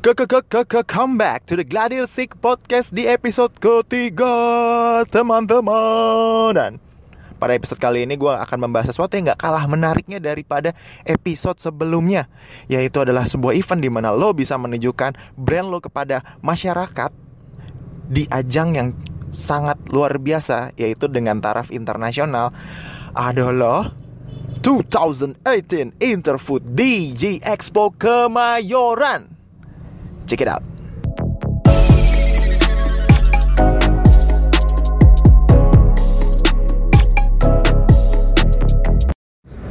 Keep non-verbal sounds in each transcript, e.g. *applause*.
Ke ke ke ke ke come back to the Gladiator Sick Podcast di episode ketiga teman-teman dan pada episode kali ini gue akan membahas sesuatu yang gak kalah menariknya daripada episode sebelumnya Yaitu adalah sebuah event di mana lo bisa menunjukkan brand lo kepada masyarakat Di ajang yang sangat luar biasa Yaitu dengan taraf internasional. Adalah 2018 Interfood DJ Expo Kemayoran Check it out.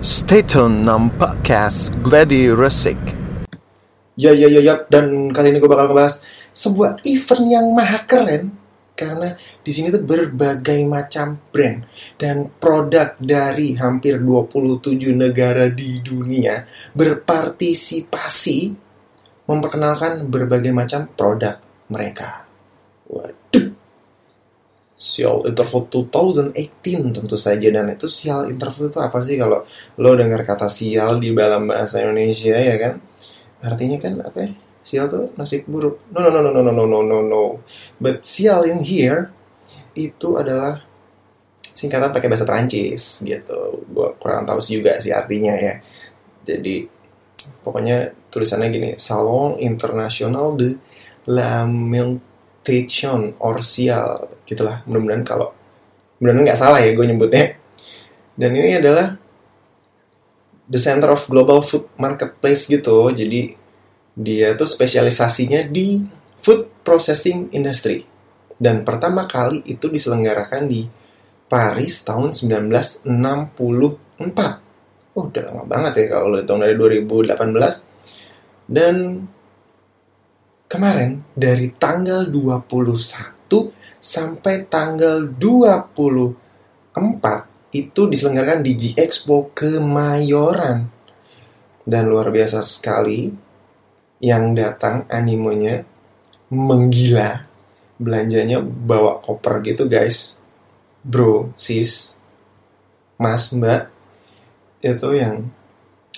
Stay tune nam podcast Glady Resik. Ya ya ya ya dan kali ini gue bakal ngebahas sebuah event yang maha keren karena di sini tuh berbagai macam brand dan produk dari hampir 27 negara di dunia berpartisipasi memperkenalkan berbagai macam produk mereka. Waduh. Sial Interfood 2018 tentu saja dan itu sial Interfood itu apa sih kalau lo dengar kata sial di dalam bahasa Indonesia ya kan? Artinya kan apa ya? Sial tuh nasib buruk. No no no no no no no no no. But sial in here itu adalah singkatan pakai bahasa Perancis gitu. Gua kurang tahu sih juga sih artinya ya. Jadi pokoknya tulisannya gini Salon International de Lamentation or Sial gitulah mudah-mudahan kalau mudah-mudahan nggak salah ya gue nyebutnya. Dan ini adalah the center of global food marketplace gitu. Jadi dia tuh spesialisasinya di food processing industry. Dan pertama kali itu diselenggarakan di Paris tahun 1964 oh udah lama banget ya kalau lo hitung dari 2018 dan kemarin dari tanggal 21 sampai tanggal 24 itu diselenggarakan di G Expo Kemayoran. Dan luar biasa sekali yang datang animenya menggila. Belanjanya bawa koper gitu guys. Bro sis mas mbak itu yang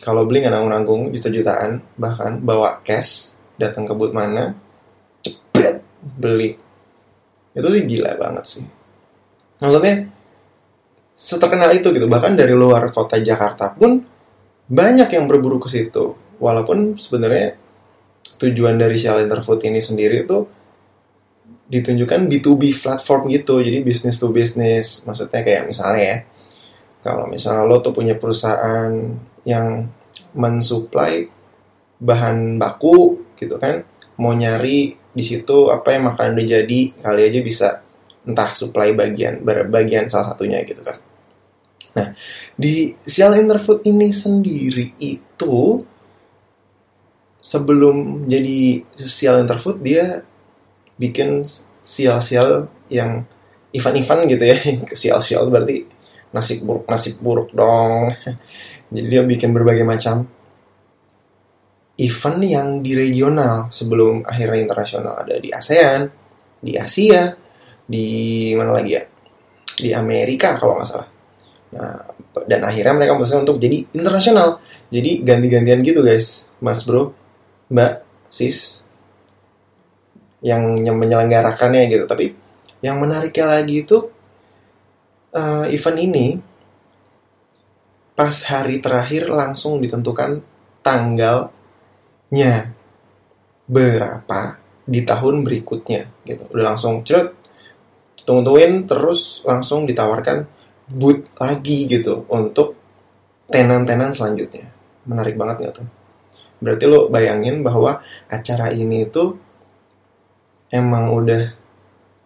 kalau beli nggak nanggung-nanggung juta-jutaan bahkan bawa cash datang ke booth mana cepet beli. Itu sih gila banget sih. Maksudnya seterkenal itu gitu. Bahkan dari luar kota Jakarta pun banyak yang berburu ke situ. Walaupun sebenarnya tujuan dari Shell Interfood ini sendiri itu ditunjukkan B2B platform gitu. Jadi bisnis to bisnis maksudnya kayak misalnya ya kalau misalnya lo tuh punya perusahaan yang mensuplai bahan baku gitu kan mau nyari di situ apa yang makanan udah jadi kali aja bisa entah supply bagian bagian salah satunya gitu kan. Nah di Sial Interfood ini sendiri itu sebelum jadi Sial Interfood dia bikin sial-sial yang event-event gitu ya *laughs* sial-sial berarti nasib buruk nasib buruk dong. *laughs* Jadi dia bikin berbagai macam event yang di regional sebelum akhirnya internasional. Ada di ASEAN di Asia di mana lagi ya? Di Amerika kalau nggak salah. Nah dan akhirnya mereka memutuskan untuk jadi internasional. Jadi ganti-gantian gitu guys. Mas bro mbak sis yang menyelenggarakannya gitu. Tapi yang menariknya lagi itu uh, event ini pas hari terakhir langsung ditentukan tanggalnya. Berapa di tahun berikutnya gitu. Udah langsung cerut tungguin terus langsung ditawarkan boot lagi gitu untuk tenan-tenan selanjutnya. Menarik banget nggak tuh? Berarti lo bayangin bahwa acara ini tuh emang udah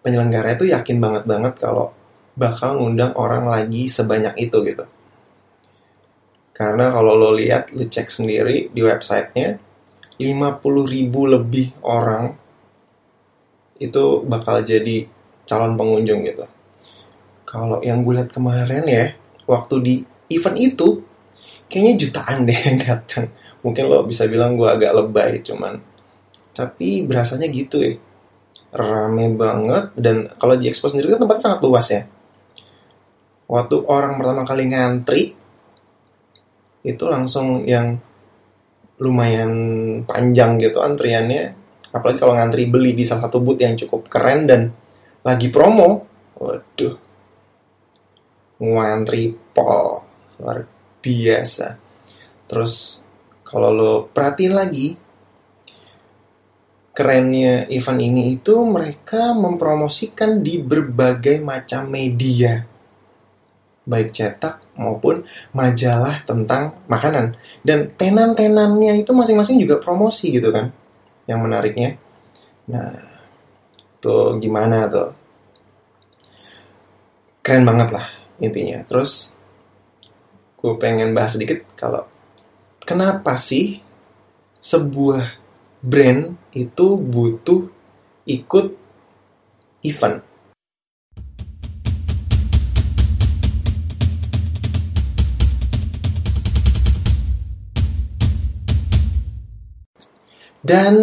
penyelenggara itu yakin banget banget kalau bakal ngundang orang lagi sebanyak itu gitu. Karena kalau lo lihat, lo cek sendiri di websitenya, 50 ribu lebih orang itu bakal jadi calon pengunjung gitu. Kalau yang gue lihat kemarin ya, waktu di event itu, kayaknya jutaan deh yang datang. Mungkin lo bisa bilang gue agak lebay, cuman tapi berasanya gitu ya rame banget dan kalau di Expo sendiri kan tempatnya sangat luas ya waktu orang pertama kali ngantri itu langsung yang lumayan panjang gitu antriannya. Apalagi kalau ngantri beli di salah satu booth yang cukup keren dan lagi promo. Waduh. Ngantri pol luar biasa. Terus kalau lo perhatiin lagi kerennya event ini itu mereka mempromosikan di berbagai macam media baik cetak maupun majalah tentang makanan. Dan tenan-tenannya itu masing-masing juga promosi gitu kan yang menariknya. Nah tuh gimana tuh? Keren banget lah intinya. Terus gue pengen bahas sedikit kalau kenapa sih sebuah brand itu butuh ikut event Dan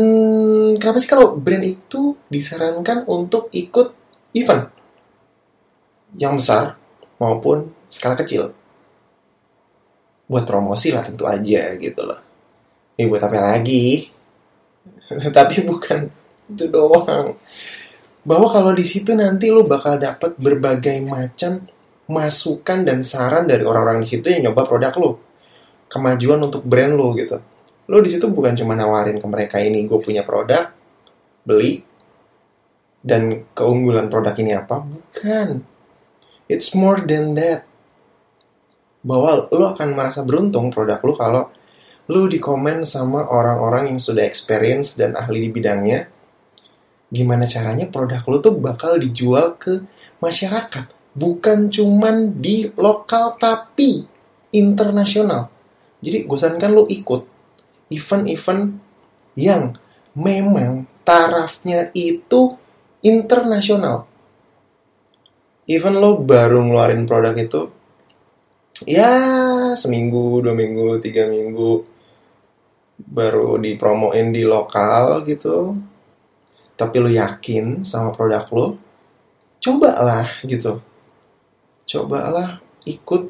kenapa sih kalau brand itu disarankan untuk ikut event yang besar maupun skala kecil? Buat promosi lah tentu aja gitu loh. Ini buat apa lagi? *laughs* Tapi bukan itu doang. Bahwa kalau di situ nanti lo bakal dapet berbagai macam masukan dan saran dari orang-orang di situ yang nyoba produk lo. Kemajuan untuk brand lo gitu lo di situ bukan cuma nawarin ke mereka ini gue punya produk beli dan keunggulan produk ini apa. Bukan. It's more than that. Bahwa lo akan merasa beruntung produk lo kalau lo di komen sama orang-orang yang sudah experience dan ahli di bidangnya gimana caranya produk lo tuh bakal dijual ke masyarakat bukan cuman di lokal tapi internasional. Jadi gue sarankan lo ikut event-event yang memang tarafnya itu internasional. Even lo baru ngeluarin produk itu, ya seminggu, dua minggu, tiga minggu, baru dipromoin di lokal gitu, tapi lo yakin sama produk lo, cobalah gitu. Cobalah ikut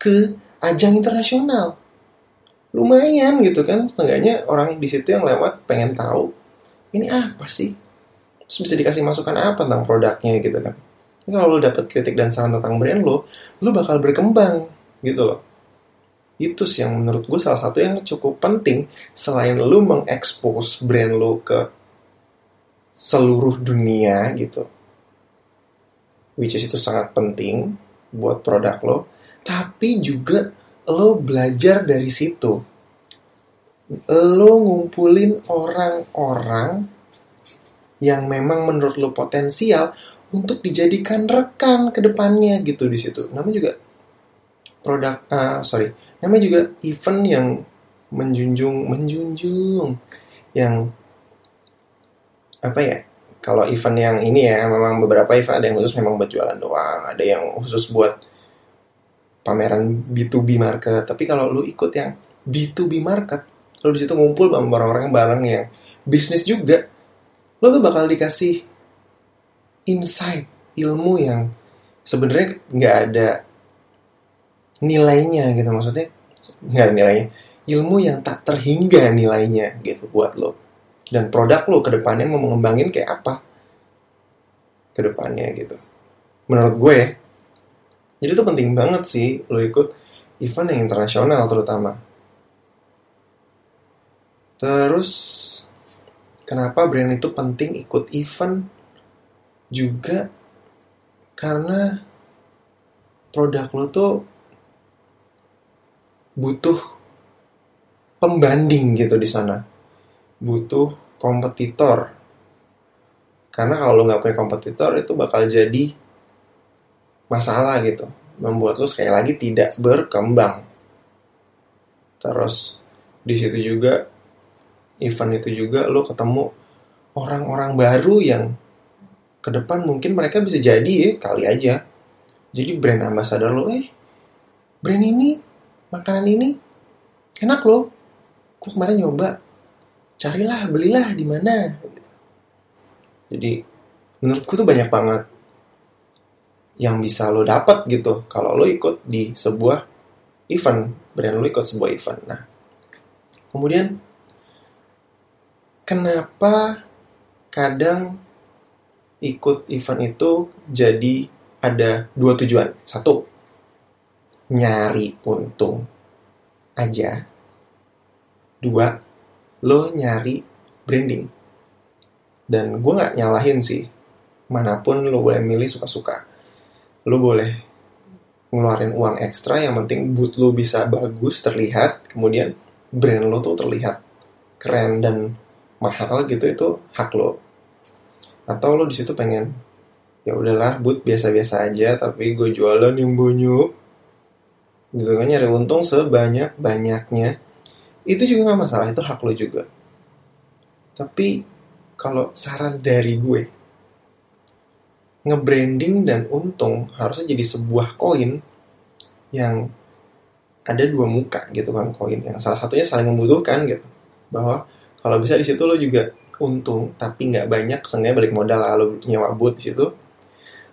ke ajang internasional lumayan gitu kan setengahnya orang di situ yang lewat pengen tahu ini apa sih? Terus bisa dikasih masukan apa tentang produknya? gitu kan. Ini kalau lo dapet kritik dan saran tentang brand lo lo bakal berkembang gitu loh. Itu sih yang menurut gue salah satu yang cukup penting selain lo mengekspos brand lo ke seluruh dunia gitu. Which is itu sangat penting buat produk lo. Tapi juga lo belajar dari situ. Lo ngumpulin orang-orang yang memang menurut lo potensial untuk dijadikan rekan ke depannya gitu di situ. Namanya juga produk, uh, sorry, namanya juga event yang menjunjung, menjunjung, yang apa ya? Kalau event yang ini ya, memang beberapa event ada yang khusus memang buat jualan doang, ada yang khusus buat pameran B2B market. Tapi kalau lu ikut yang B2B market, lu di situ ngumpul sama orang-orang bareng yang bisnis juga, lu tuh bakal dikasih insight, ilmu yang sebenarnya nggak ada nilainya gitu. Maksudnya nggak ada nilainya. Ilmu yang tak terhingga nilainya gitu buat lo dan produk lo ke depannya mau mengembangin kayak apa? Ke depannya gitu. Menurut gue ya jadi itu penting banget sih lo ikut event yang internasional terutama. Terus kenapa brand itu penting ikut event juga karena produk lo tuh butuh pembanding gitu di sana. Butuh kompetitor. Karena kalau lo nggak punya kompetitor itu bakal jadi masalah gitu. Membuat lu sekali lagi tidak berkembang. Terus di situ juga event itu juga lo ketemu orang-orang baru yang ke depan mungkin mereka bisa jadi ya kali aja. Jadi brand ambassador lo eh brand ini makanan ini enak loh. Gue kemarin nyoba. Carilah belilah di mana. Jadi menurutku tuh banyak banget yang bisa lo dapat gitu kalau lo ikut di sebuah event brand lo ikut sebuah event nah kemudian kenapa kadang ikut event itu jadi ada dua tujuan. Satu, nyari untung aja. Dua, lo nyari branding. Dan gue nggak nyalahin sih. Mana pun lo boleh milih suka-suka. Lo boleh ngeluarin uang ekstra yang penting boot lo bisa bagus terlihat kemudian brand lo tuh terlihat keren dan mahal gitu itu hak lo atau lo di situ pengen ya udahlah boot biasa-biasa aja tapi gue jualan yang banyak. Gitu kan nyari untung sebanyak banyaknya itu juga nggak masalah itu hak lo juga. Tapi kalau saran dari gue nge-branding dan untung harusnya jadi sebuah koin yang ada dua muka gitu kan koin yang salah satunya saling membutuhkan gitu. Bahwa kalau bisa di situ lo juga untung tapi nggak banyak sengaja balik modal lah lo nyewa boot di situ.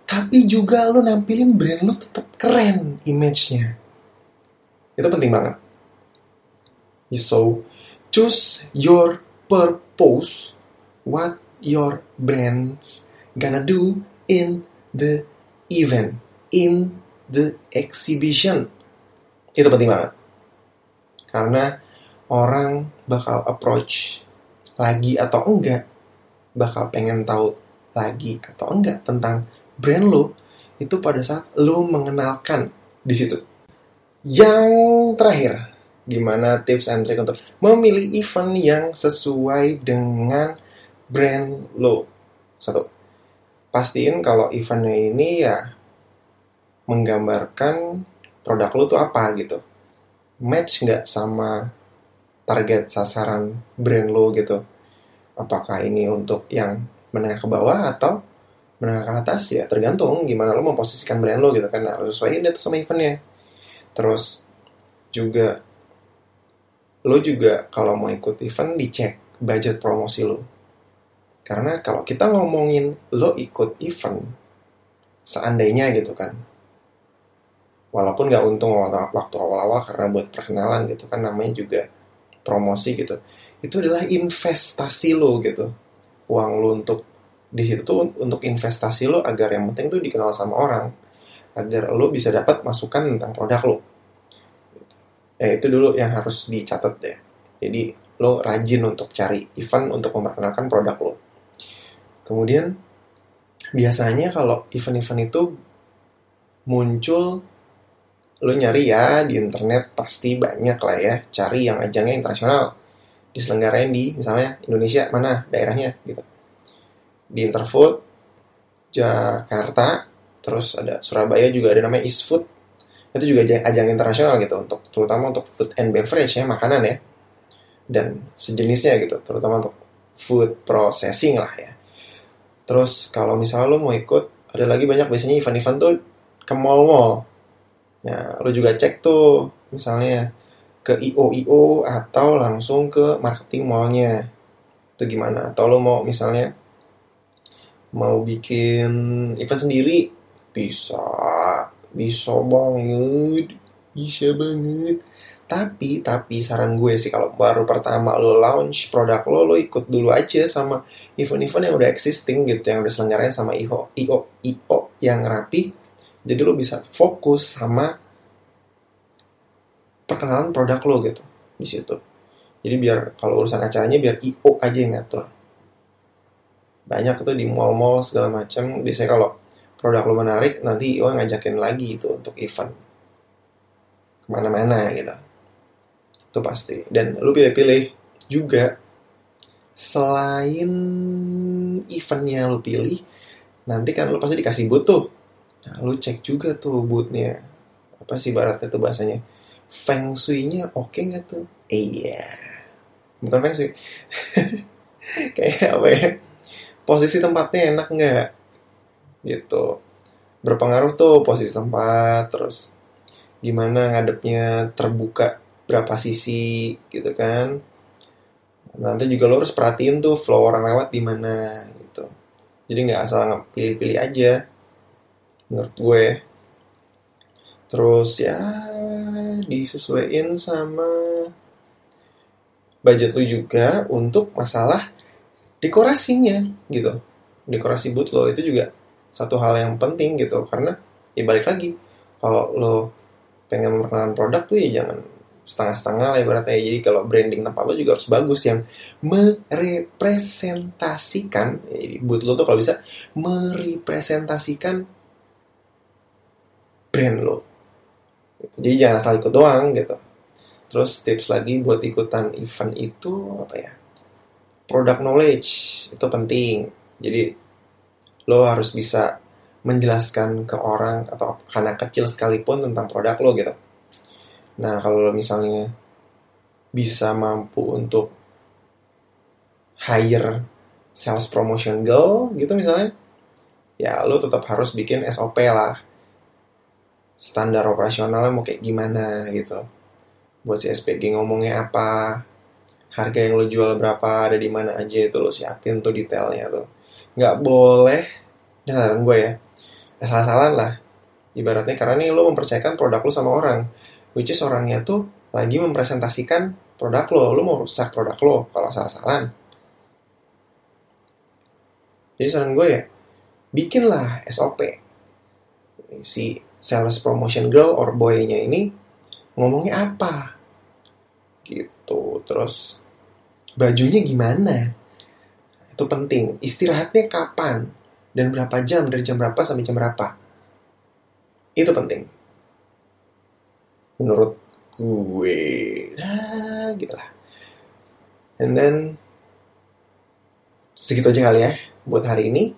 Tapi juga lo nampilin brand lo tetap keren image-nya. Itu penting banget. So choose your purpose what your brands gonna do in the event, in the exhibition. Itu penting banget. Karena orang bakal approach lagi atau enggak, bakal pengen tahu lagi atau enggak tentang brand lo itu pada saat lo mengenalkan di situ. Yang terakhir, gimana tips and trick untuk memilih event yang sesuai dengan brand lo. Satu, pastiin kalau eventnya ini ya menggambarkan produk lo tuh apa gitu. Match nggak sama target sasaran brand lo gitu. Apakah ini untuk yang menengah ke bawah atau menengah ke atas? Ya tergantung gimana lo memposisikan brand lo gitu kan. Nah, harus sesuaiin itu sama eventnya. Terus juga lo juga kalau mau ikut event dicek budget promosi lo karena kalau kita ngomongin lo ikut event, seandainya gitu kan, walaupun nggak untung waktu awal-awal karena buat perkenalan gitu kan namanya juga promosi gitu, itu adalah investasi lo gitu, uang lo untuk di situ tuh untuk investasi lo agar yang penting tuh dikenal sama orang, agar lo bisa dapat masukan tentang produk lo. Ya itu dulu yang harus dicatat deh. Jadi lo rajin untuk cari event untuk memperkenalkan produk lo Kemudian biasanya kalau event-event itu muncul lo nyari ya di internet pasti banyak lah ya. Cari yang ajangnya internasional diselenggarain di misalnya Indonesia mana daerahnya gitu. Di Interfood Jakarta terus ada Surabaya juga ada namanya Food itu juga ajang, ajang internasional gitu untuk terutama untuk food and beverage ya makanan ya. Dan sejenisnya gitu terutama untuk food processing lah ya Terus kalau misalnya lo mau ikut, ada lagi banyak biasanya event-event tuh ke mall-mall. Nah, lo juga cek tuh misalnya ke IO-IO atau langsung ke marketing mallnya. Itu gimana? Atau lo mau misalnya mau bikin event sendiri, bisa. Bisa banget. Bisa banget. Tapi, tapi saran gue sih kalau baru pertama lo launch produk lo, lo ikut dulu aja sama event-event yang udah existing gitu, yang udah selenggarain sama IO, IO, IO yang rapi. Jadi lo bisa fokus sama perkenalan produk lo gitu di situ. Jadi biar kalau urusan acaranya biar IO aja yang ngatur. Banyak tuh di mall-mall segala macam. Biasanya kalau produk lo menarik, nanti IO ngajakin lagi itu untuk event ke mana-mana gitu itu pasti. Dan lu pilih-pilih juga selain eventnya lu pilih nanti kan lu pasti dikasih boot tuh. Nah lu cek juga tuh bootnya apa sih baratnya tuh bahasanya? Feng shui-nya oke okay nggak tuh? Iya. Bukan feng shui. *laughs* Kayak apa ya? Posisi tempatnya enak nggak? Gitu. Berpengaruh tuh posisi tempat terus gimana ngadepnya terbuka berapa sisi gitu kan. Nanti juga lo harus perhatiin tuh flow orang lewat di mana gitu. Jadi nggak asal pilih-pilih aja menurut gue. Terus ya disesuaikan sama budget lo juga untuk masalah dekorasinya gitu. Dekorasi booth lo itu juga satu hal yang penting gitu. Karena ya balik lagi kalau lo pengen memperkenalkan produk tuh ya jangan setengah-setengah lah ibaratnya ya. jadi kalau branding tempat lo juga harus bagus yang merepresentasikan ya, booth lo tuh kalau bisa merepresentasikan brand lo. Gitu. jadi jangan asal ikut doang gitu. Terus tips lagi buat ikutan event itu apa ya? Product knowledge itu penting. Jadi lo harus bisa menjelaskan ke orang atau anak kecil sekalipun tentang produk lo gitu nah kalau misalnya bisa mampu untuk hire sales promotion girl gitu misalnya ya lo tetap harus bikin SOP lah. Standar operasionalnya mau kayak gimana gitu. Buat si SPG ngomongnya apa harga yang lo jual berapa ada di mana aja itu lo siapin tuh detailnya tuh. Nggak boleh ini saran gue ya salah-salah lah. Ibaratnya karena nih lo mempercayakan produk lo sama orang which is orangnya tuh lagi mempresentasikan produk lo. Lo mau rusak produk lo kalau salah-salah jadi saran gue ya bikinlah SOP si sales promotion girl or boy-nya ini ngomongnya apa? Gitu. Terus bajunya gimana? Itu penting. Istirahatnya kapan? Dan berapa jam? Dari jam berapa sampai jam berapa? Itu penting menurut gue. Nah gitu lah and then segitu aja kali ya buat hari ini.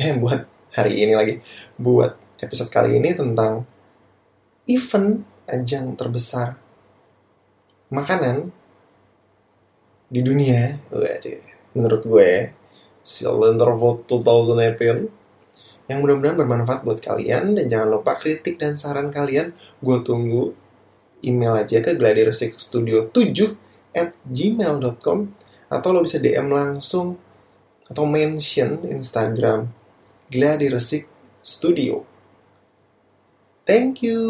Eh buat hari ini lagi. Buat episode kali ini tentang event ajang terbesar makanan di dunia. Waduh, menurut gue Cylinder Vote 2018 yang mudah-mudahan bermanfaat buat kalian dan jangan lupa kritik dan saran kalian gue tunggu email aja ke studio 7 at gmail.com atau lo bisa DM langsung atau mention Instagram Gladiresik Studio. Thank you.